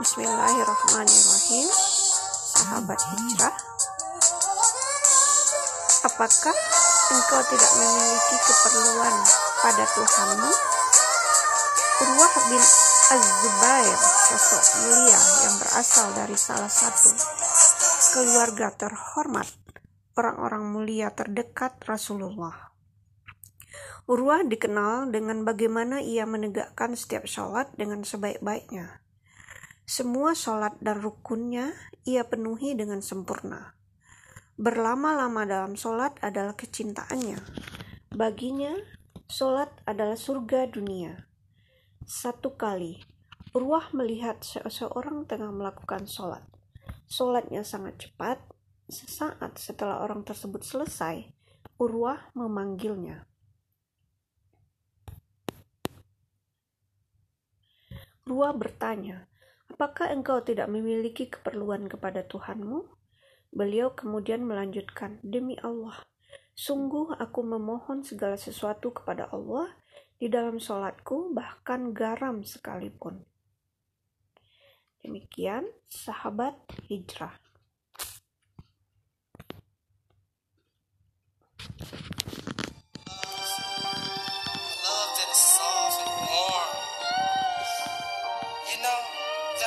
Bismillahirrahmanirrahim. Sahabat hijrah Apakah engkau tidak memiliki keperluan pada Tuhanmu? Urwah bin Az-Zubair Sosok mulia yang berasal dari salah satu Keluarga terhormat Orang-orang mulia terdekat Rasulullah. Urwah dikenal dengan bagaimana ia menegakkan setiap sholat dengan sebaik-baiknya semua sholat dan rukunnya ia penuhi dengan sempurna. Berlama-lama dalam sholat adalah kecintaannya. Baginya, sholat adalah surga dunia. Satu kali, Urwah melihat seseorang tengah melakukan sholat. Sholatnya sangat cepat. Sesaat setelah orang tersebut selesai, Urwah memanggilnya. Urwah bertanya, Apakah engkau tidak memiliki keperluan kepada Tuhanmu? Beliau kemudian melanjutkan, Demi Allah, sungguh aku memohon segala sesuatu kepada Allah di dalam sholatku, bahkan garam sekalipun. Demikian sahabat hijrah.